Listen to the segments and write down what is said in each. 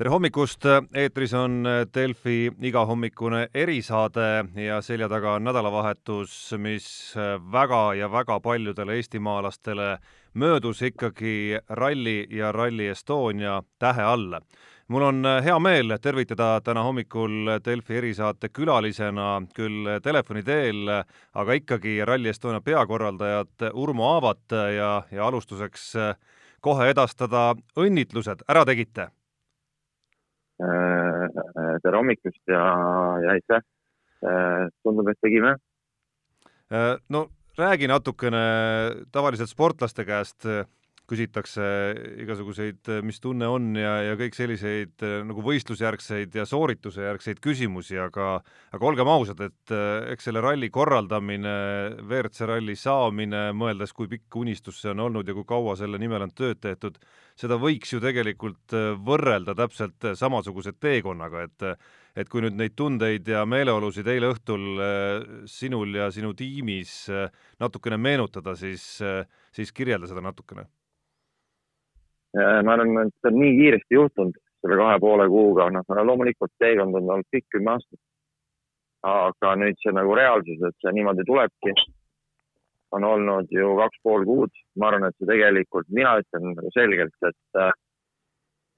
tere hommikust, eetris on Delfi igahommikune erisaade ja selja taga on nädalavahetus, mis väga ja väga paljudele eestimaalastele möödus ikkagi Ralli ja Rally Estonia tähe all. mul on hea meel tervitada täna hommikul Delfi erisaate külalisena küll telefoni teel, aga ikkagi Rally Estonia peakorraldajat Urmo Aavat ja, ja alustuseks kohe edastada õnnitlused, ära tegite tere hommikust ja, ja aitäh. Äh, tundub, et tegime. Äh, no räägi natukene tavaliselt sportlaste käest küsitakse igasuguseid, mis tunne on ja, ja kõik selliseid nagu võistlusjärgseid ja sooritusejärgseid küsimusi, aga aga olgem ausad, et eks selle ralli korraldamine, WRC ralli saamine, mõeldes, kui pikk unistus see on olnud ja kui kaua selle nimel on tööd tehtud, seda võiks ju tegelikult võrrelda täpselt samasuguse teekonnaga, et et kui nüüd neid tundeid ja meeleolusid eile õhtul sinul ja sinu tiimis natukene meenutada, siis, siis kirjelda seda natukene ma arvan, et see on nii kiiresti juhtunud selle kahe poole kuuga, noh, loomulikult teekond on olnud pikk kümme aastat. aga nüüd see nagu reaalsus, et see niimoodi tulebki, on olnud ju kaks pool kuud. ma arvan, et see tegelikult, mina ütlen nagu selgelt, et,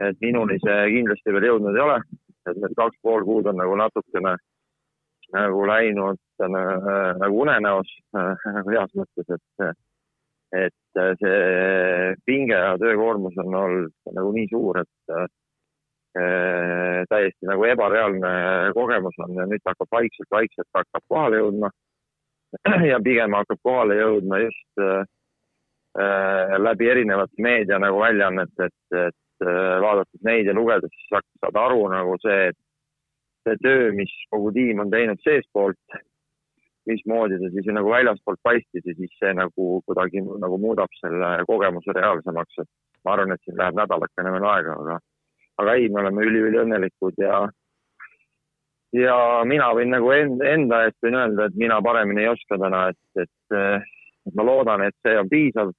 et minuni see kindlasti veel jõudnud ei ole. et need kaks pool kuud on nagu natukene nagu läinud äh, nagu unenäos nagu heas mõttes, et et äh, see pinge ja töökoormus on olnud nagu nii suur, et äh, täiesti nagu ebareaalne kogemus on ja nüüd hakkab vaikselt-vaikselt hakkab kohale jõudma. ja pigem hakkab kohale jõudma just äh, äh läbi erinevate meedia nagu väljaannete, et, et äh, vaadates neid ja lugedes, siis saad aru nagu see, et see töö, mis kogu tiim on teinud seestpoolt mismoodi see siis nagu väljaspoolt paistis ja siis see nagu kuidagi nagu muudab selle kogemuse reaalsemaks, et ma arvan, et siin läheb nädalakene veel aega, aga, aga ei, me oleme üliüliõnnelikud ja ja mina võin nagu enda, enda eest võin öelda, et mina paremini ei oska täna, et, et, et ma loodan, et see on piisav.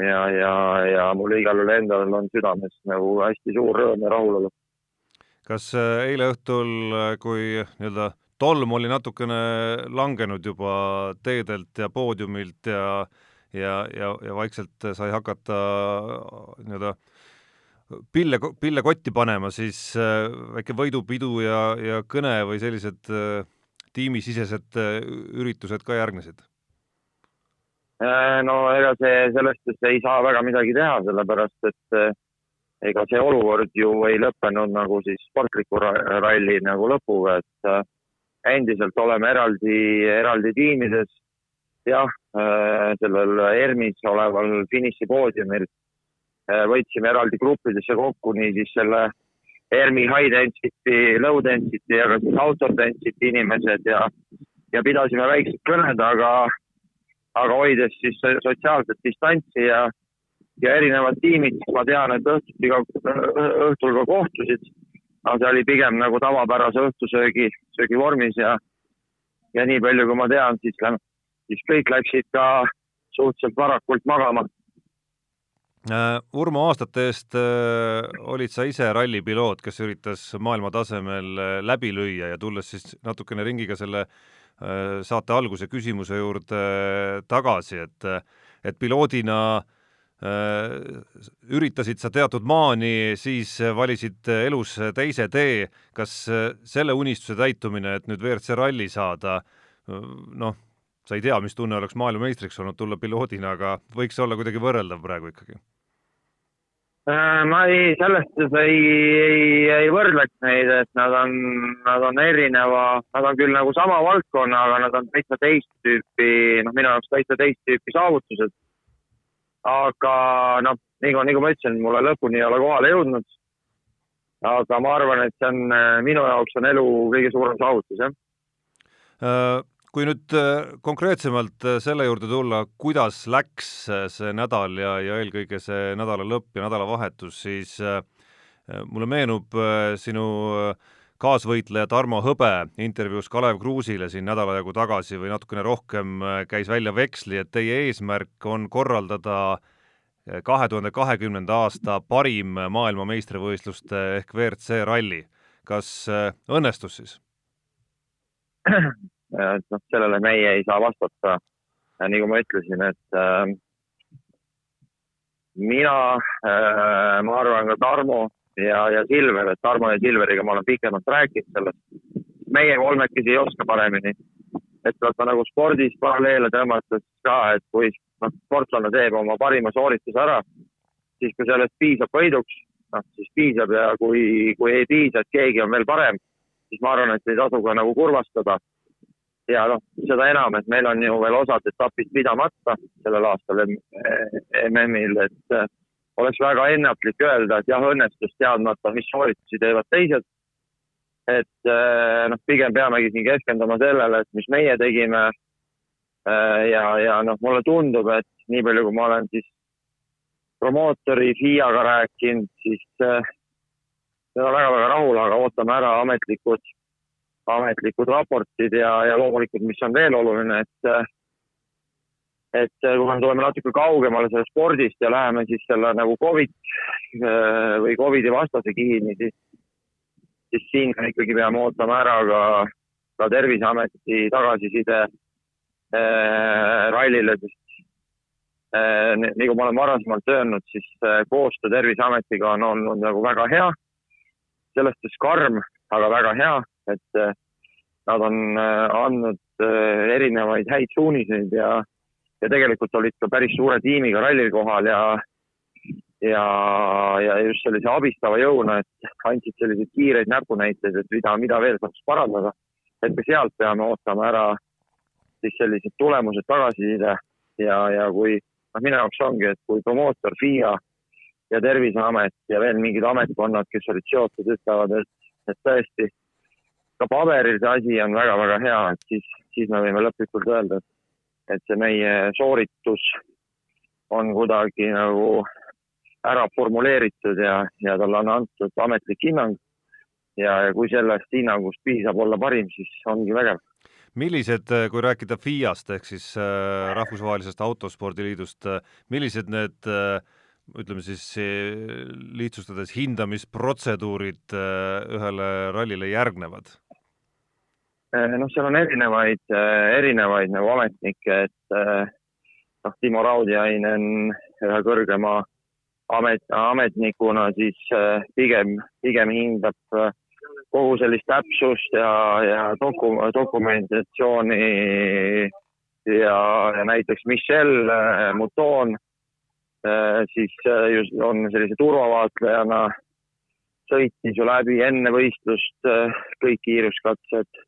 ja, ja, ja mul igal juhul endal on südames nagu hästi suur rõõm ja rahulolu. kas äh, eile õhtul, äh, kui nii-öelda tolm oli natukene langenud juba teedelt ja poodiumilt ja ja, ja, ja vaikselt sai hakata nii-öelda pille, pille kotti panema, siis äh, väike võidupidu ja, ja kõne või sellised äh, tiimisisesed äh, üritused ka järgnesid? no ega see, sellest ei saa väga midagi teha, sellepärast et ega see olukord ju ei lõppenud nagu siis sportliku ralli nagu lõpuga, et endiselt oleme eraldi, eraldi tiimides. jah, äh, sellel ERMis oleval finišipoodiumil äh, võtsime eraldi gruppidesse kokku niisiis selle ERMi high density, low density ja ka siis auto density inimesed ja, ja pidasime väiksed kõned, aga, aga hoides siis sotsiaalset distantsi ja, ja erinevad tiimid, ma tean, et õhtuti ka, õhtul ka kohtusid aga see oli pigem nagu tavapärase õhtusöögi, söögi vormis ja, ja nii palju, kui ma tean, siis, siis kõik läksid ka suhteliselt varakult magama uh,. Urmo, aastate eest uh, olid sa ise rallipiloot, kes üritas maailma tasemel uh, läbi lüüa ja tulles siis natukene ringiga selle saate alguse küsimuse juurde tagasi, et, et piloodina äh, Äh, üritasid sa teatud maani, siis valisid elus teise tee. kas äh, selle unistuse täitumine, et nüüd WRC ralli saada, äh, noh, sa ei tea, mis tunne oleks maailmameistriks olnud tulla piloodina, aga võiks olla kuidagi võrreldav praegu ikkagi? ma ei, selles suhtes ei, ei, ei võrdleks neid, et nad on, nad on erineva, nad on küll nagu sama valdkonna, aga nad on täitsa teist tüüpi, noh, minu jaoks täitsa teist tüüpi saavutused aga noh, nagu, nagu ma ütlesin, mulle lõpuni ei ole kohale jõudnud. aga ma arvan, et see on minu jaoks on elu kõige suurem saavutus, jah. Äh, kui nüüd äh, konkreetsemalt äh, selle juurde tulla, kuidas läks see nädal ja, ja eelkõige see nädala lõpp ja nädalavahetus, siis mulle meenub sinu kaasvõitleja Tarmo Hõbe intervjuus Kalev Kruusile siin nädala jagu tagasi või natukene rohkem käis välja veksli, et teie eesmärk on korraldada kahe tuhande kahekümnenda aasta parim maailmameistrivõistluste ehk WRC ralli. kas õnnestus siis? noh, sellele meie ei saa vastata. nagu ma ütlesin, et äh, mina äh,, ma arvan ka Tarmo ja, ja Silver, et Tarmo ja Silveriga ma olen pikemalt rääkinud sellest. meie kolmekesi ei oska paremini. et vaata nagu spordis paralleele tõmmates ka, et kui noh, sportlane teeb oma parima soorituse ära, siis kui sellest piisab võiduks, noh siis piisab ja kui, kui ei piisa, et keegi on veel parem, siis ma arvan, et ei tasu ka nagu kurvastada. ja noh, seda enam, et meil on ju veel osad etapid pidamata sellel aastal MM-il, et oleks väga ennatlik öelda, et jah, õnnestus teadmata, mis sooritusi teevad teised. et eh, noh, pigem peamegi siin keskenduma sellele, et mis meie tegime. Eh, ja, ja noh, mulle tundub, et nii palju, kui ma olen siis promootori FIA-ga rääkinud, siis äh, väga-väga rahul, aga ootame ära ametlikud, ametlikud raportid ja, ja loomulikult, mis on veel oluline, et et äh, kui me tuleme natuke kaugemale sellest spordist ja läheme siis selle nagu Covid äh, või Covidi vastase kihini, siis, siis siin ikkagi peame ootama ära ka, ka Terviseameti tagasiside äh, rallile, sest äh, kui ma olen varasemalt öelnud, siis äh, koostöö Terviseametiga on olnud nagu väga hea. selles suhtes karm, aga väga hea, et äh, nad on äh, andnud äh, erinevaid häid suuniseid ja ja tegelikult olid ka päris suure tiimiga rallil kohal ja ja, ja just sellise abistava jõuna, et andsid selliseid kiireid näpunäiteid, et mida, mida veel saaks parandada. et ka sealt peame ootama ära siis sellised tulemused, tagasiside ja, ja kui noh, minu jaoks ongi, et kui promootor, FIA ja Terviseamet ja veel mingid ametkonnad, kes olid seotud, ütlevad, et, et tõesti ka paberil see asi on väga-väga hea, et siis, siis me võime lõplikult öelda, et et see meie sooritus on kuidagi nagu ära formuleeritud ja, ja talle on antud ametlik hinnang. ja, ja kui sellest hinnangust piisab olla parim, siis ongi vägev. millised, kui rääkida FIA-st ehk siis äh, Rahvusvahelisest Autospordiliidust, äh, millised need äh, ütleme siis lihtsustades hindamisprotseduurid ühele rallile järgnevad? Eh, noh, seal on erinevaid, eh, erinevaid nagu ametnikke, et eh, noh, Timo Raudjainen ühe kõrgema amet, ametnikuna siis pigem, pigem hindab kogu sellist täpsust ja, ja doku-, dokumentatsiooni ja, ja näiteks Michel Mouton siis just on sellise turvavaatlejana, sõitis ju läbi enne võistlust kõik kiiruskatsed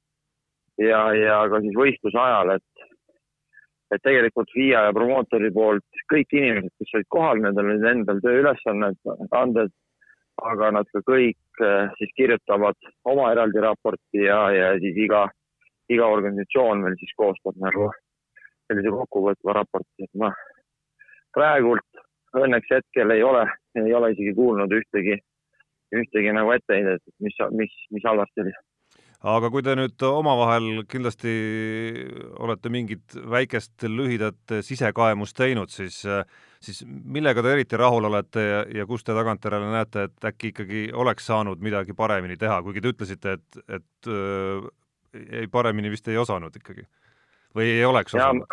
ja, ja ka siis võistluse ajal, et, et tegelikult FIA ja promootori poolt kõik inimesed, kes olid kohal, nendel olid endal tööülesanded, anded, aga nad ka kõik eh, siis kirjutavad oma eraldi raporti ja, ja siis iga, iga organisatsioon veel siis koostab nagu sellise kokkuvõtva raporti, et noh, praegult õnneks hetkel ei ole, ei ole isegi kuulnud ühtegi, ühtegi nagu etteheidet, mis, mis, mis halvasti oli aga kui te nüüd omavahel kindlasti olete mingit väikest lühidat sisekaemust teinud, siis, siis millega te eriti rahul olete ja, ja kus te tagantjärele näete, et äkki ikkagi oleks saanud midagi paremini teha, kuigi te ütlesite, et, et äh, ei, paremini vist ei osanud ikkagi või ei oleks osanud?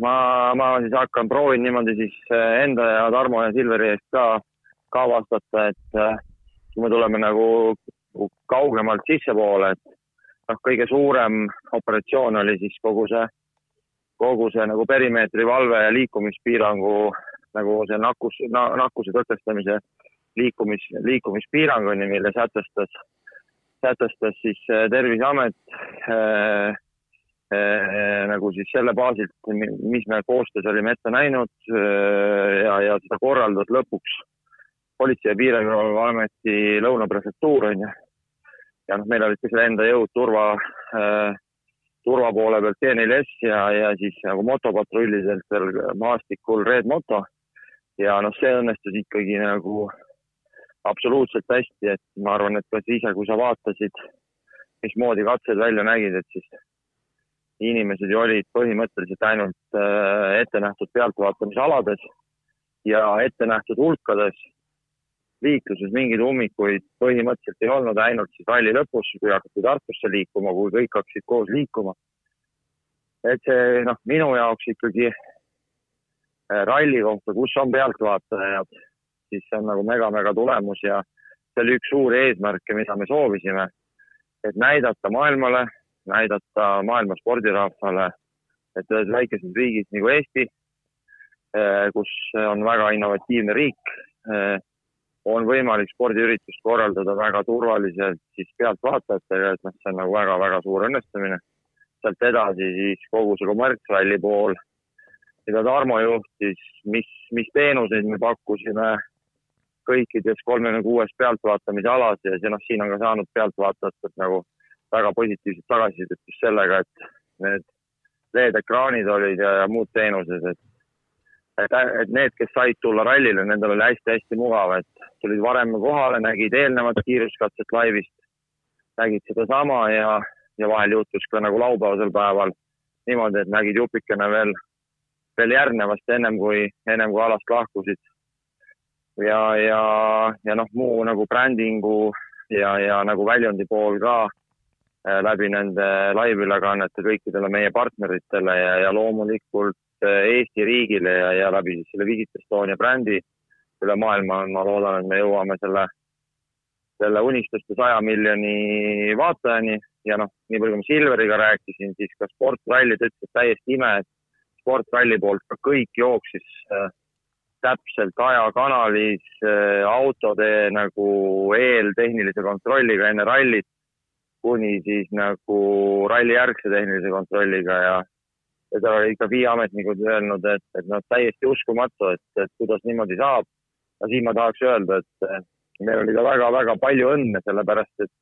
ma, ma siis hakkan, proovin niimoodi siis enda ja Tarmo ja Silveri eest ka, ka vastata, et äh, kui me tuleme nagu kaugemalt sissepoole, et noh, kõige suurem operatsioon oli siis kogu see, kogu see nagu perimeetri valve ja liikumispiirangu nagu see nakkus na,, nakkuse tõkestamise liikumis, liikumispiiranguni, mille sätestas, sätestas siis äh, Terviseamet äh, äh, nagu siis selle baasilt, mis me koostöös olime ette näinud äh, ja, ja seda korraldada lõpuks Politsei- ja Piirivalveameti Lõuna prefektuur on ju ja noh, meil olid ka seal enda jõud turva äh,, turva poole pealt T4S ja, ja siis nagu motopatrullidelt veel maastikul Red Moto. ja noh, see õnnestus ikkagi nagu absoluutselt hästi, et ma arvan, et ka ise, kui sa vaatasid, mismoodi katsed välja nägid, et siis inimesed ju olid põhimõtteliselt ainult äh, ette nähtud pealtvaatamisalades ja ette nähtud hulkades. Liikluses mingeid ummikuid põhimõtteliselt ei olnud, ainult siis ralli lõpus, kui hakati Tartusse liikuma, kui kõik hakkasid koos liikuma. et see noh, minu jaoks ikkagi äh, ralli kohta, kus on pealtvaatajad, siis see on nagu mega-mega tulemus ja see oli üks suuri eesmärke, mida me soovisime. et näidata maailmale, näidata maailma spordirahvale, et ühes väikeses riigis nagu Eesti Eh, kus on väga innovatiivne riik, eh, on võimalik spordiüritust korraldada väga turvaliselt siis pealtvaatajatega, et noh, see on nagu väga-väga suur õnnestumine. sealt edasi siis kogu see kommertsralli pool, mida Tarmo juhtis, mis, mis teenuseid me pakkusime kõikides kolmekümne kuues pealtvaatamise alas ja see noh, siin on ka saanud pealtvaatajatelt nagu väga positiivset tagasisidet just sellega, et need LED-ekraanid olid ja, ja muud teenused, et et, et need, kes said tulla rallile, nendel oli hästi-hästi mugav, et tulid varem kohale, nägid eelnevat kiiruskatset laivist, nägid sedasama ja, ja vahel juhtus ka nagu laupäevasel päeval niimoodi, et nägid jupikene veel, veel järgnevast ennem kui, ennem kui alast lahkusid. ja, ja, ja noh, muu nagu brändingu ja, ja nagu väljundi pool ka äh, läbi nende laivülekannete kõikidele meie partneritele ja, ja loomulikult Äh, Eesti riigile ja, ja läbi siis selle Visit Estonia brändi üle maailma, ma loodan, et me jõuame selle, selle unistuste saja miljoni vaatajani. Ja noh, nii palju kui ma Silveriga rääkisin, siis ka sportralli, ta ütles täiesti ime, et sportralli poolt ka kõik jooksis äh, täpselt ajakanalis äh, autode nagu eeltehnilise kontrolliga enne rallit kuni siis nagu rallijärgse tehnilise kontrolliga. Ja seda oli ka FIA ametnikud öelnud, et, et noh, täiesti uskumatu, et, et kuidas niimoodi saab. Ja siin ma tahaks öelda, et meil oli ka väga-väga palju õnne, sellepärast et,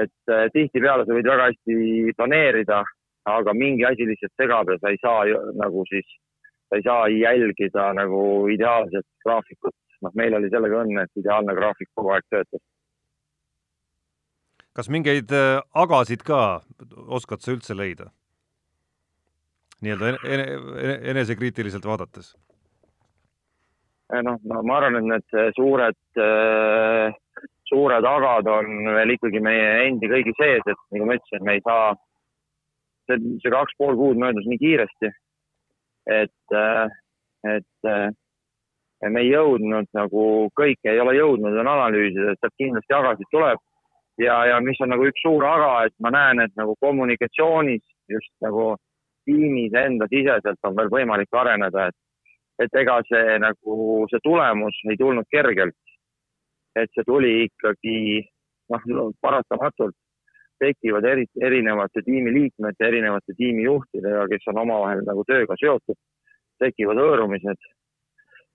et tihtipeale sa võid väga hästi planeerida, aga mingi asi lihtsalt segab ja sa ei saa nagu siis, sa ei saa jälgida nagu ideaalset graafikut. noh, meil oli sellega õnne, et ideaalne graafik kogu aeg töötas kas mingeid äh, agasid ka oskad sa üldse leida? nii-öelda enesekriitiliselt vaadates? Eh, noh, no ma arvan, et need eh, suured, eh, suured agad on veel ikkagi meie endi kõigi sees, et nagu ma ütlesin, me ei saa, see, see kaks pool kuud möödus nii kiiresti, et, et me ei jõudnud nagu kõike ei ole jõudnud veel analüüsida, et sealt kindlasti agasid tuleb. ja, ja mis on nagu üks suur aga, et ma näen, et nagu kommunikatsioonis just nagu tiimis enda siseselt on veel võimalik areneda, et, et ega see nagu, see tulemus ei tulnud kergelt. et see tuli ikkagi noh, paratamatult tekivad eri, erinevate tiimiliikmete, erinevate tiimijuhtidega, kes on omavahel nagu tööga seotud, tekivad hõõrumised.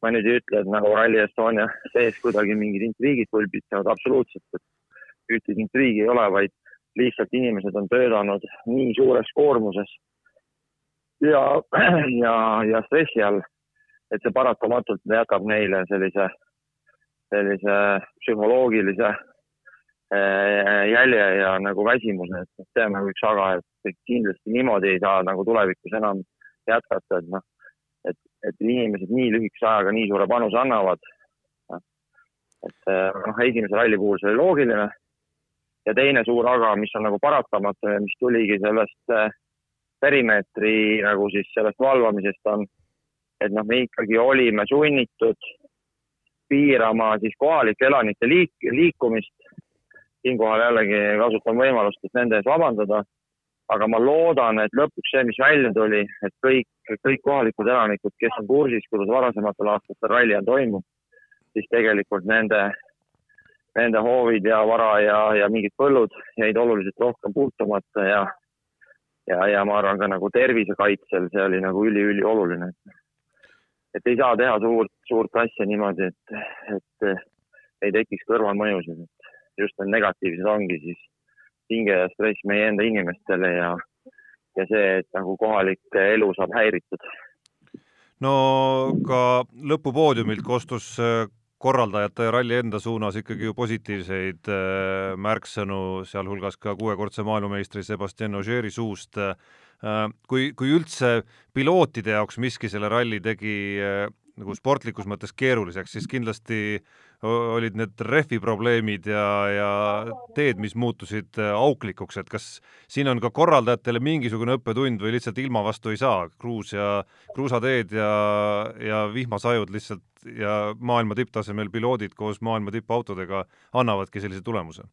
ma nüüd ei ütle, et nagu Rally Estonia sees kuidagi mingid intriigid pulbitsevad, absoluutselt, et ühtegi intriigi ei ole, vaid lihtsalt inimesed on töötanud nii suures koormuses ja, ja, ja stressi all, et see paratamatult jätab neile sellise, sellise psühholoogilise eh, jälje ja nagu väsimuse, et see on nagu üks aga, et kindlasti niimoodi ei saa nagu tulevikus enam jätkata, et noh, et, et inimesed nii lühikese ajaga nii suure panuse annavad. et eh, noh, esimese ralli puhul see oli loogiline ja teine suur aga, mis on nagu paratamatu ja mis tuligi sellest äh, perimeetri nagu siis sellest valvamisest on, et noh, me ikkagi olime sunnitud piirama siis kohalike elanike liik-, liikumist. siinkohal jällegi kasutan võimalust, et nende ees vabandada. aga ma loodan, et lõpuks see, mis välja tuli, et kõik, kõik kohalikud elanikud, kes on kursis, kuidas varasematel aastatel ralli on toimunud, siis tegelikult nende, nende hoovid ja vara ja, ja mingid põllud jäid oluliselt rohkem puutumata ja ja, ja ma arvan ka nagu tervisekaitsel see oli nagu üliülioluline. et ei saa teha suurt, suurt asja niimoodi, et, et ei tekiks kõrvalmõjusid, et just need negatiivsed ongi siis hinge ja stress meie enda inimestele ja, ja see, et nagu kohalik elu saab häiritud. no ka lõpupoodiumilt kostus korraldajate ja ralli enda suunas ikkagi ju positiivseid äh, märksõnu, sealhulgas ka kuuekordse maailmameistri Sebastian Ogieri suust. Äh, kui, kui üldse pilootide jaoks miski selle ralli tegi äh, nagu sportlikus mõttes keeruliseks, siis kindlasti olid need rehvi probleemid ja, ja teed, mis muutusid äh, auklikuks, et kas siin on ka korraldajatele mingisugune õppetund või lihtsalt ilma vastu ei saa, kruus ja kruusateed ja, ja vihmasajud lihtsalt ja maailma tipptasemel piloodid koos maailma tippautodega annavadki sellise tulemuse?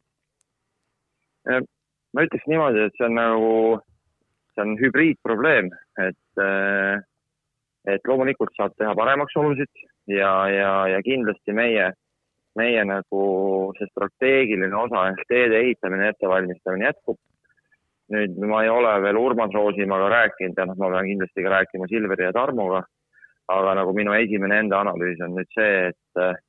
ma ütleks niimoodi, et see on nagu, see on hübriidprobleem, et äh, et loomulikult saab teha paremaks olusid ja, ja, ja kindlasti meie, meie nagu see strateegiline osa ehk teede ehitamine, ettevalmistamine jätkub. nüüd ma ei ole veel Urmas Roosimaga rääkinud ja noh, ma pean kindlasti ka rääkima Silveri ja Tarmoga. aga nagu minu esimene enda analüüs on nüüd see, et,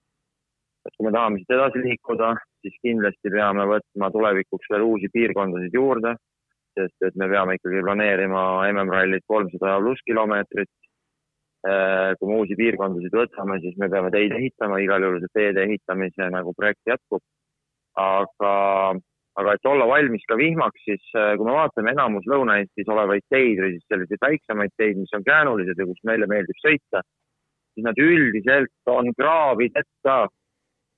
et kui me tahame siit edasi liikuda, siis kindlasti peame võtma tulevikuks veel uusi piirkondasid juurde, sest et me peame ikkagi planeerima MM-rallit kolmsada pluss kilomeetrit Äh, kui me uusi piirkondasid võtame, siis me peame teid ehitama, igal juhul see teede ehitamise nagu projekt jätkub. aga, aga et olla valmis ka vihmaks, siis äh, kui me vaatame enamus Lõuna-Eestis olevaid teid või siis selliseid väiksemaid teid, mis on käänulised ja kus meile meeldib sõita, siis nad üldiselt on kraavideta.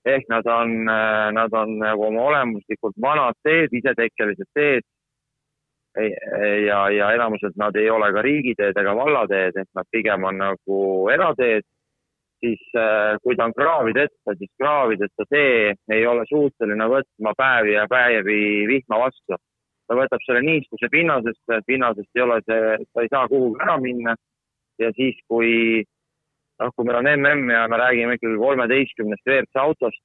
ehk nad on, äh, nad on nagu oma olemuslikult vanad teed, isetekkelised teed ja, ja enamuselt nad ei ole ka riigiteed ega vallateed, et nad pigem on nagu erateed, siis äh, kui ta on kraavideta, siis kraavideta tee ei ole suuteline võtma päevi ja päevi vihma vastu. ta võtab selle niiskuse pinnasest, pinnasest ei ole see, ta ei saa kuhugi ära minna ja siis, kui noh, kui meil on mm ja me räägime ikkagi kolmeteistkümnest WRC autost,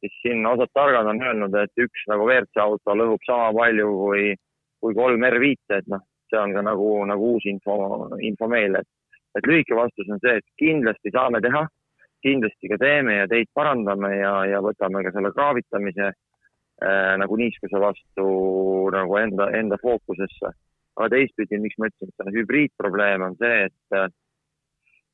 siis siin osad targad on öelnud, et üks nagu WRC auto lõhub sama palju kui kui kolm R5-e, et noh, see on ka nagu, nagu uus info, info meile, et, et lühike vastus on see, et kindlasti saame teha, kindlasti ka teeme ja teid parandame ja, ja võtame ka selle kraavitamise äh, nagu niiskuse vastu nagu enda, enda fookusesse. aga teistpidi, miks ma ütlesin, et see on hübriidprobleem, on see, et äh,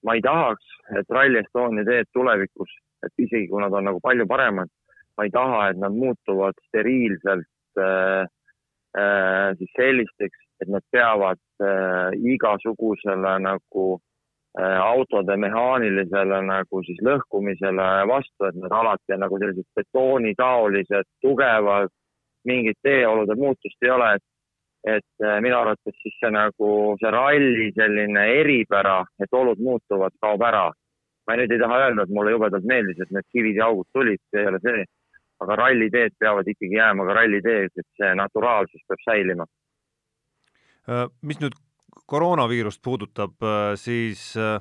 ma ei tahaks, et Rally Estonia teed tulevikus, et isegi kui nad on nagu palju paremad, ma ei taha, et nad muutuvad steriilselt äh, siis sellisteks, et nad peavad äh, igasugusele nagu äh, autode mehaanilisele nagu siis lõhkumisele vastu, et nad alati on nagu sellised betoonitaolised, tugevad, mingit teeolude muutust ei ole, et et minu arvates siis see nagu see ralli selline eripära, et olud muutuvad, kaob ära. ma nüüd ei taha öelda, et mulle jubedalt meeldis, et need kivid ja augud tulid, see ei ole see aga ralliteed peavad ikkagi jääma ka ralliteed, et see naturaalsus peab säilima. Äh, mis nüüd koroonaviirust puudutab, äh, siis äh,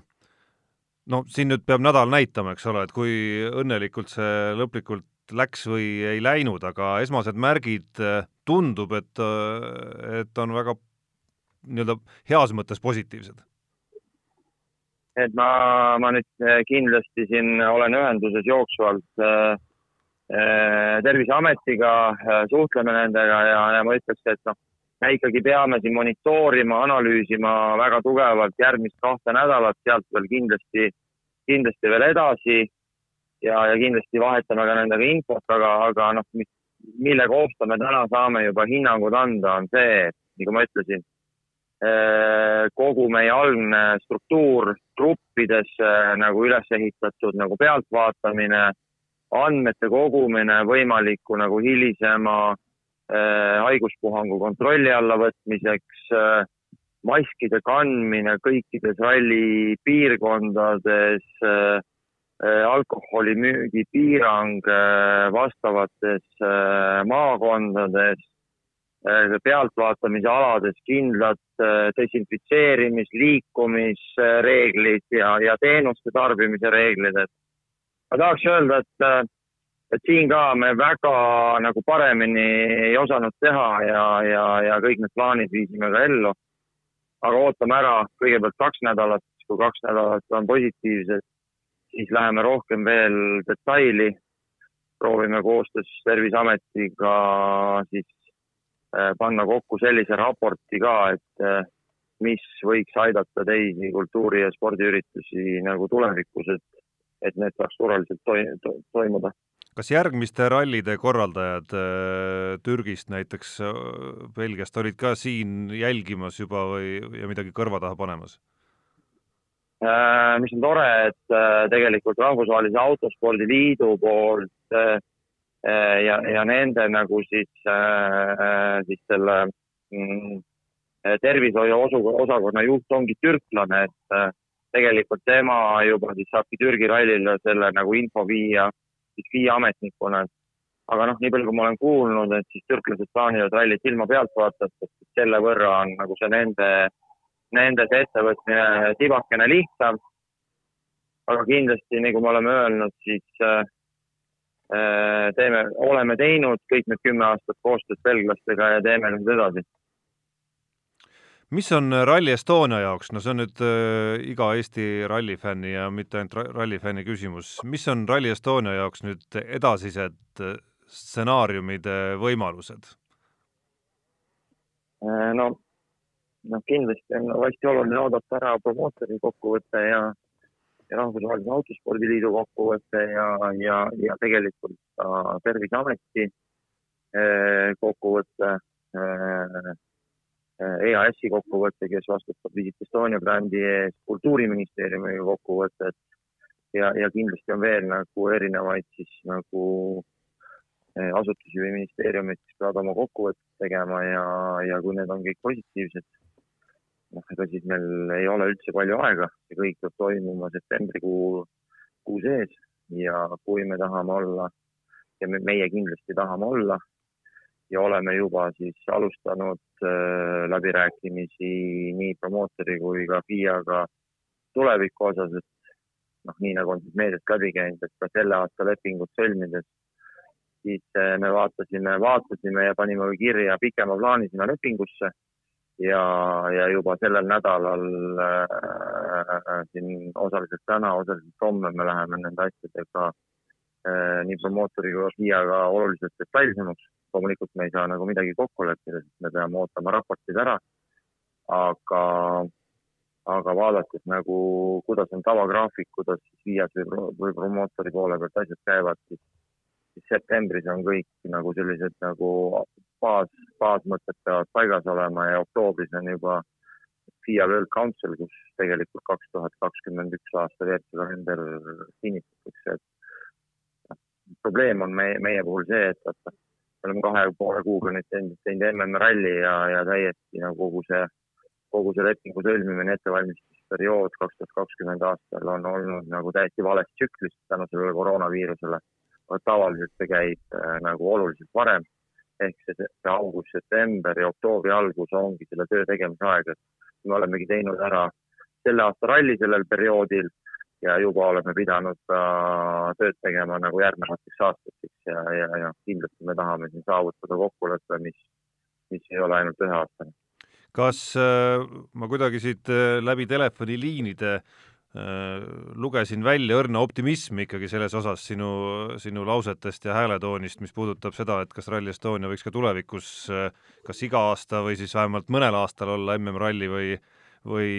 no siin nüüd peab nädal näitama, eks ole, et kui õnnelikult see lõplikult läks või ei läinud, aga esmased märgid tundub, et, et on väga nii-öelda heas mõttes positiivsed. et ma, ma nüüd kindlasti siin olen ühenduses jooksvalt äh, Äh, terviseametiga, äh, suhtleme nendega ja, ja ma ütleks, et noh, me ikkagi peame siin monitoorima, analüüsima väga tugevalt järgmist kahte nädalat, sealt veel kindlasti, kindlasti veel edasi ja, ja kindlasti vahetame ka nendega infot, aga, aga noh, mille kohta me täna saame juba hinnangud anda, on see, nagu ma ütlesin, äh, kogu meie algne struktuur gruppides nagu üles ehitatud nagu pealtvaatamine andmete kogumine võimaliku nagu hilisema äh, haiguspuhangu kontrolli alla võtmiseks äh,, maskide kandmine kõikides ralli piirkondades äh,, äh, alkoholimüügi piirang äh, vastavates äh, maakondades pealtvaatamise alades kindlad desinfitseerimis, liikumisreeglid ja, ja teenuste tarbimise reeglid, et ma tahaks öelda, et, et siin ka me väga nagu paremini ei osanud teha ja, ja, ja kõik need plaanid viisime ka ellu. aga ootame ära kõigepealt kaks nädalat, kui kaks nädalat on positiivsed, siis läheme rohkem veel detaili. proovime koostöös Terviseametiga siis äh, panna kokku sellise raporti ka, et äh, mis võiks aidata teisi kultuuri- ja spordiüritusi nagu tulevikus, et et need saaks turvaliselt toi-, to, toimuda. kas järgmiste rallide korraldajad äh, Türgist näiteks, äh, Belgiast olid ka siin jälgimas juba või, ja midagi kõrva taha panemas? mis on tore, et tegelikult Rahvusvahelise Autospordi Liidu poolt ja, ja nende nagu siis, siis selle mm, tervishoiu osakonna juht ongi türklane, et tegelikult tema juba siis saabki Türgi rallile selle nagu info viia siis FIA ametnikuna. aga noh, nii palju, kui ma olen kuulnud, et siis türklased plaanivad rallit silma pealt vaadata, sest selle võrra on nagu see nende, nende see ettevõtmine tibakene lihtsam. aga kindlasti, nagu me oleme öelnud, siis äh, teeme, oleme teinud kõik need kümme aastat koostööd belglastega ja teeme nüüd edasi mis on äh, Rally Estonia jaoks, no see on nüüd äh, iga Eesti rallifänni ja mitte ainult rallifänni küsimus, mis on Rally Estonia jaoks nüüd edasised äh, stsenaariumide võimalused? Äh, no, noh, kindlasti on hästi oluline oodata ära promootori kokkuvõte ja, ja Rahvusvahelise Autospordiliidu kokkuvõte ja, ja, ja tegelikult ka Terviseameti kokkuvõte EAS-i kokkuvõte, kes vastutab Visit Estonia brändi eest, kultuuriministeeriumi kokkuvõtted ja, ja kindlasti on veel nagu erinevaid siis nagu eh, asutusi või ministeeriumid, kes peavad oma kokkuvõtted tegema ja, ja kui need on kõik positiivsed, noh, ega siis meil ei ole üldse palju aega, see kõik peab toimuma septembrikuu, kuu sees. Ja kui me tahame olla ja me, meie kindlasti tahame olla ja oleme juba siis alustanud äh, läbirääkimisi nii promootori kui ka FIA-ga tuleviku osas, et noh, nii nagu on siis meediast läbi käinud, et ka selle aasta lepingut sõlmides, siis äh, me vaatasime, vaatasime ja panime kirja pikema plaani sinna lepingusse ja, ja juba sellel nädalal äh, siin osaliselt täna, osaliselt homme me läheme nende asjadega äh, nii promootori kui FIA-ga oluliselt detailsemaks loomulikult me ei saa nagu midagi kokku leppida, sest me peame ootama raportid ära. aga, aga vaadates nagu, kuidas on tavagraafik, kuidas viias või, või promootori poole pealt asjad käivad, siis, siis septembris on kõik nagu sellised nagu baas, baasmõtted peavad paigas olema ja oktoobris on juba FIA World Council, kus tegelikult kaks tuhat kakskümmend üks aasta veertsikalender kinnitatakse, et probleem on meie, meie puhul see, et vaata, me oleme kahe poole kuuga nüüd teinud, teinud MM-ralli ja, ja täiesti nagu kogu see, kogu see lepingu sõlmimine, ettevalmistusperiood kaks tuhat kakskümmend aastal on olnud nagu täiesti vales tsüklis tänu sellele koroonaviirusele. tavaliselt see käib äh, nagu oluliselt varem ehk see, see august, september ja oktoobri algus ongi selle töö tegemise aeg, et me olemegi teinud ära selle aasta ralli sellel perioodil ja juba oleme pidanud ka tööd tegema nagu järgnevateks aastateks ja, ja, ja kindlasti me tahame siin saavutada kokkuleppe, mis, mis ei ole ainult üheaastane. kas äh, ma kuidagi siit äh, läbi telefoniliinide äh, lugesin välja õrna optimismi ikkagi selles osas sinu, sinu lausetest ja hääletoonist, mis puudutab seda, et kas Rally Estonia võiks ka tulevikus kas iga aasta või siis vähemalt mõnel aastal olla MM-ralli või, või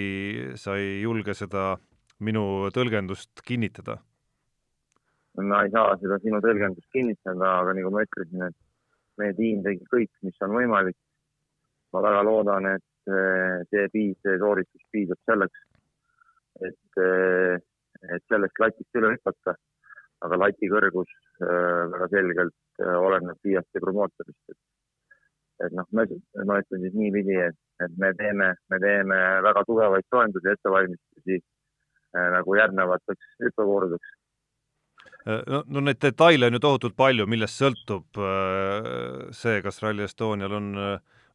sa ei julge seda minu tõlgendust kinnitada? ma ei saa seda sinu tõlgendust kinnitada, aga nagu ma ütlesin, et meie tiim tegi kõik, mis on võimalik. ma väga loodan, et eh, see piis, see sooritus piisab selleks, et, eh, et sellest latist üle hüpata. aga lati kõrgus eh, väga selgelt oleneb FIAst ja promootorist, et et noh, ma ütlen siis niipidi, et, et me teeme, me teeme väga tugevaid soendusi, ettevalmistusi nagu järgnevateks hüppekordadeks. Äh, no, no neid detaile on ju tohutult palju, millest sõltub äh, see, kas Rally Estonial on,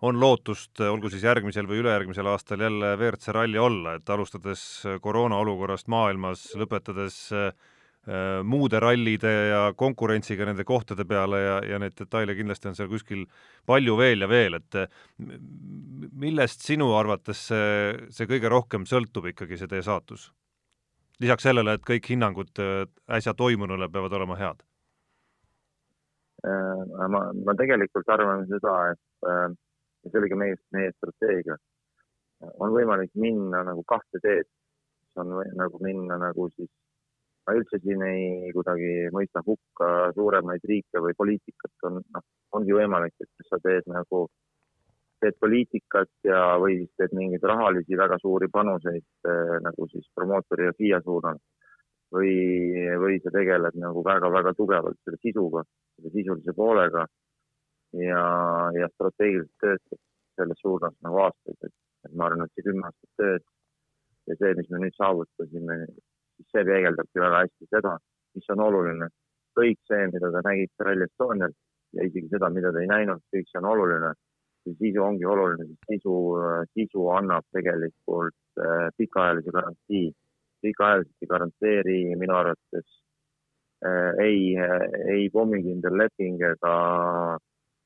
on lootust, olgu siis järgmisel või ülejärgmisel aastal jälle WRC ralli olla, et alustades koroona olukorrast maailmas, lõpetades muude rallide ja konkurentsiga nende kohtade peale ja, ja neid detaile kindlasti on seal kuskil palju veel ja veel, et millest sinu arvates see, see kõige rohkem sõltub ikkagi, see teie saatus? Lisaks sellele, et kõik hinnangud äh, äsja toimunule peavad olema head? Äh, ma, ma tegelikult arvan seda, et äh, see oli ka meie, meie strateegia. on võimalik minna nagu kahte teed, on või, nagu minna nagu siis, ma üldse siin ei kuidagi mõista hukka suuremaid riike või poliitikat on, noh, ongi võimalik, et sa teed nagu teed poliitikat ja, või siis teed mingeid rahalisi väga suuri panuseid äh, nagu siis promootori ja FIA suunal. või, või sa tegeled nagu väga-väga tugevalt selle sisuga, selle sisulise poolega ja, ja strateegiliselt töötad selles suunas nagu aastaid, et, et ma arvan, et see kümme aastat tööd ja see, mis me nüüd saavutasime, siis see peegeldabki väga hästi seda, mis on oluline. kõik see, mida te nägite Rally Estonial ja isegi seda, mida te ei näinud, kõik see on oluline see sisu ongi oluline, sest sisu, sisu annab tegelikult äh, pikaajalise garantii. pikaajaliselt ei garanteeri minu arvates äh, ei, ei pommikindel leping ega,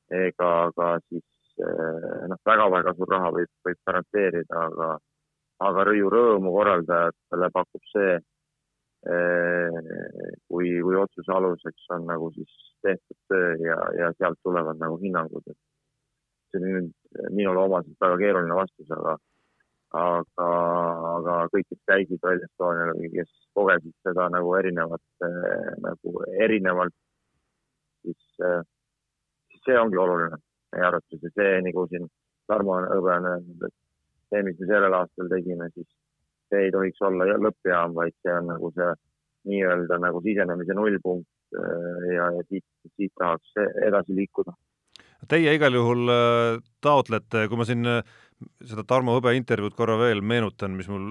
ega ka siis äh, noh, väga-väga suur raha võib, võib garanteerida, aga, aga ju rõõmu korraldajatele pakub see, kui, kui otsuse aluseks on nagu siis tehtud töö ja, ja sealt tulevad nagu hinnangud, et see on nüüd minule omaselt väga keeruline vastus, aga, aga, aga kõik, kes käisid Rally Estonial või kes kogesid seda nagu erinevat, nagu erinevalt, siis, siis see ongi oluline meie arvates ja see, nagu siin Tarmo Hõbe on öelnud, et see, mis me sellel aastal tegime, siis see ei tohiks olla lõppjaam, vaid see on nagu see nii-öelda nagu sisenemise nullpunkt ja, ja siit, siit tahaks edasi liikuda Teie igal juhul äh, taotlete, kui ma siin äh, seda Tarmo Hõbe intervjuud korra veel meenutan, mis mul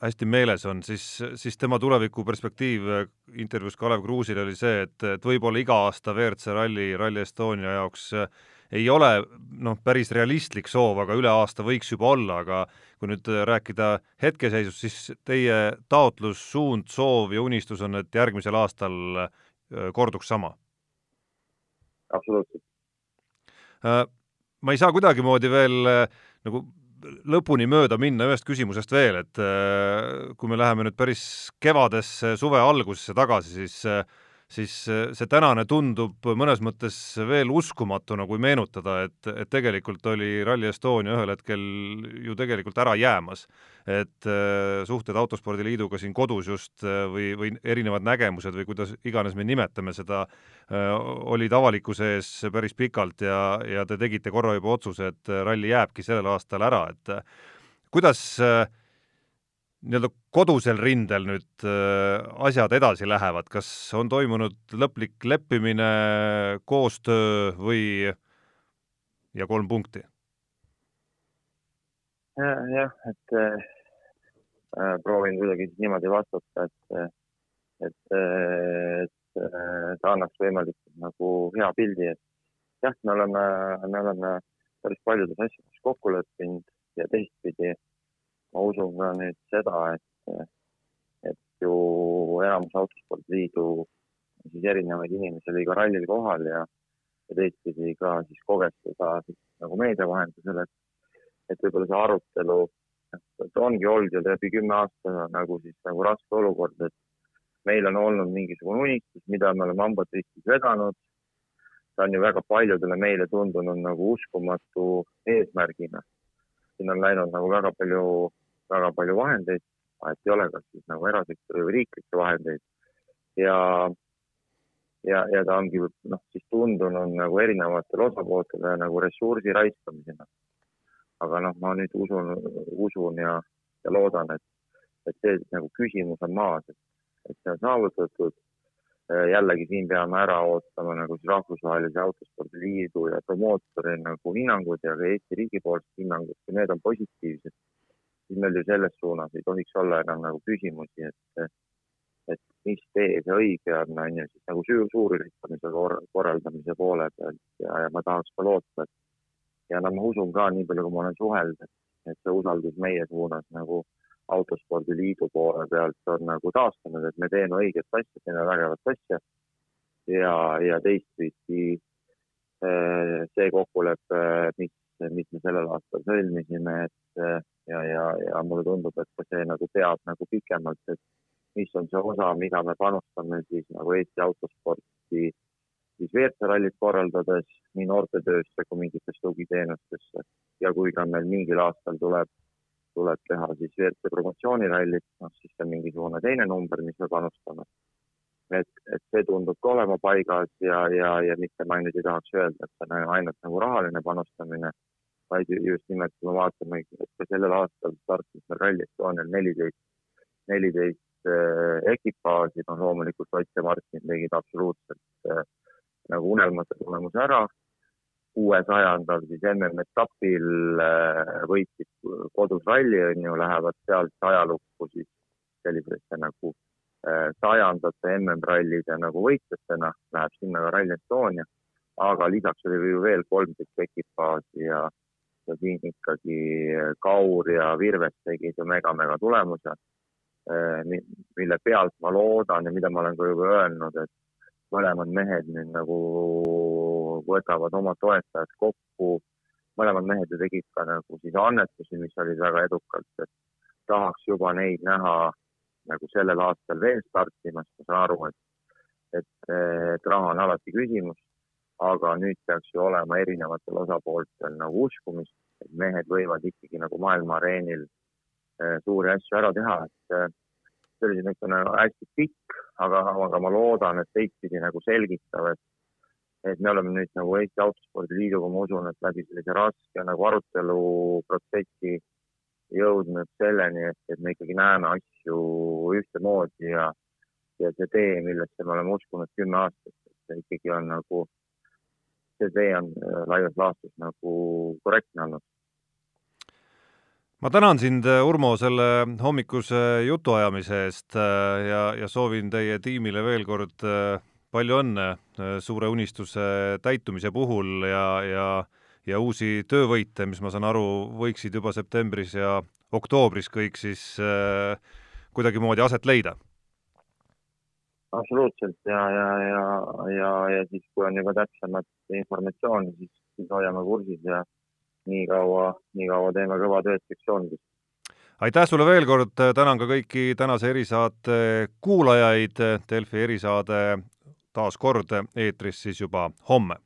hästi meeles on, siis, siis tema tulevikuperspektiiv äh, intervjuus Kalev Kruusile oli see, et, et võib-olla iga aasta WRC ralli, Rally Estonia jaoks ei ole noh, päris realistlik soov, aga üle aasta võiks juba olla, aga kui nüüd rääkida hetkeseisust, siis teie taotlus, suund, soov ja unistus on, et järgmisel aastal korduks sama? absoluutselt Äh, ma ei saa kuidagimoodi veel äh, nagu lõpuni mööda minna ühest küsimusest veel, et äh, kui me läheme nüüd päris kevadesse, suve algusesse tagasi, siis siis see tänane tundub mõnes mõttes veel uskumatuna, kui meenutada, et, et tegelikult oli Rally Estonia ühel hetkel ju tegelikult ära jäämas. et äh, suhted Autospordiliiduga siin kodus just äh, või, või erinevad nägemused või kuidas iganes me nimetame seda, olid avalikkuse ees päris pikalt ja, ja te tegite korra juba otsuse, et ralli jääbki sellel aastal ära, et kuidas äh, nii-öelda kodusel rindel nüüd äh, asjad edasi lähevad, kas on toimunud lõplik leppimine, koostöö või ja kolm punkti? jah, et äh, proovin kuidagi niimoodi vastata, et, et, et ta annaks võimalikult nagu hea pildi, et jah, me oleme, me oleme päris paljudes asjades kokku leppinud ja teistpidi ma usun ka nüüd seda, et, et ju enamus Autospordiliidu siis erinevaid inimesi oli ka rallil kohal ja, ja teistpidi ka siis kogestada siis nagu meedia vahendusel, et, et võib-olla see arutelu, et ongi olnud ju läbi kümne aasta nagu siis nagu raske olukord, et meil on olnud mingisugune unistus, mida me oleme hambad ristis vedanud. see on ju väga paljudele meile tundunud nagu uskumatu eesmärgina siin on läinud nagu väga palju, väga palju vahendeid, vahet ei ole, kas siis nagu erasektori või riiklikke vahendeid. Ja, ja, ja ta ongi noh, siis tundunud nagu erinevatele osapooltele nagu ressursi raiskamisena. aga noh, ma nüüd usun, usun ja, ja loodan, et, et see nagu küsimus on maas, et, et see on saavutatud. Jällegi siin peame ära ootama nagu siis Rahvusvahelise Autospordiliidu ja promootori nagu hinnangud ja ka Eesti riigi poolsed hinnangud, kui need on positiivsed, siis meil ju selles suunas ei tohiks olla enam nagu küsimusi, et, et mis tee see õige on, on ju, siis nagu suurüritamise korraldamise poole pealt ja, ja ma tahaks ka loota, et ja no ma usun ka, nii palju kui ma olen suhelnud, et see usaldus meie suunas nagu autospordiliidu poole pealt on nagu taastunud, et me teeme õiget asja, teeme vägevat asja. ja, ja teistpidi eh, see kokkulepe, mis, mis me sellel aastal sõlmisime, et eh, ja, ja, ja mulle tundub, et ka see nagu peab nagu pikemalt, et mis on see osa, mida me panustame siis nagu Eesti autosporti siis WRC rallit korraldades nii noortetöösse kui mingitesse tugiteenustesse ja kui ka meil mingil aastal tuleb tuleb teha siis WRC promotsioonirallit, noh siis see on mingisugune teine number, mis me panustame. et, et see tundub ka olema paigas ja, ja, ja mitte ma nüüd ei tahaks öelda, et see on ainult nagu rahaline panustamine, vaid just nimelt, kui me vaatame, et ka sellel aastal startis meil Rally Estonial neliteist, neliteist äh, ekipaaži, noh loomulikult Ott ja Martin tegid absoluutselt äh, nagu unelmate tulemuse ära. kuuesajandal siis MM-etapil äh, võitsid kodus ralli, on ju, lähevad sealt ajalukku siis sellisesse nagu äh, sajandate MM-rallide nagu võitjatena, läheb sinna ka Rally Estonia, aga lisaks oli ju veel kolmteist ekipaaži ja ja siin ikkagi Kaur ja Virves tegid ju mega-mega tulemuse, eh, mille pealt ma loodan ja mida ma olen ka juba öelnud, et mõlemad mehed nüüd nagu võtavad oma toetajad kokku. mõlemad mehed ju tegid ka nagu siis annetusi, mis olid väga edukalt, et tahaks juba neid näha nagu sellel aastal veel startimas, ma saan aru, et, et, et raha on alati küsimus aga nüüd peaks ju olema erinevatel osapooltel nagu uskumist, et mehed võivad ikkagi nagu maailma areenil äh, suuri asju ära teha, et äh, see oli niisugune hästi pikk, aga, aga ma loodan, et teistpidi nagu selgitav, et et me oleme nüüd nagu Eesti Autospordi Liiduga, ma usun, et läbi sellise raske nagu aruteluprotsessi jõudnud selleni, et, et me ikkagi näeme asju ühtemoodi ja, ja see tee, millesse me oleme uskunud kümme aastat, et see ikkagi on nagu see tee on äh, laias laastus nagu korrektne olnud. ma tänan sind, äh, Urmo, selle hommikuse jutuajamise eest äh, ja, ja soovin teie tiimile veel kord palju õnne suure unistuse täitumise puhul ja, ja ja uusi töövõite, mis ma saan aru, võiksid juba septembris ja oktoobris kõik siis äh, kuidagimoodi aset leida absoluutselt ja, ja, ja, ja, ja siis, kui on juba täpsemat informatsiooni, siis, siis hoiame kursis ja nii kaua, nii kaua teeme kõva tööd sektsioonides aitäh sulle veel kord, tänan ka kõiki tänase erisaate kuulajaid, Delfi erisaade taas kord eetris siis juba homme.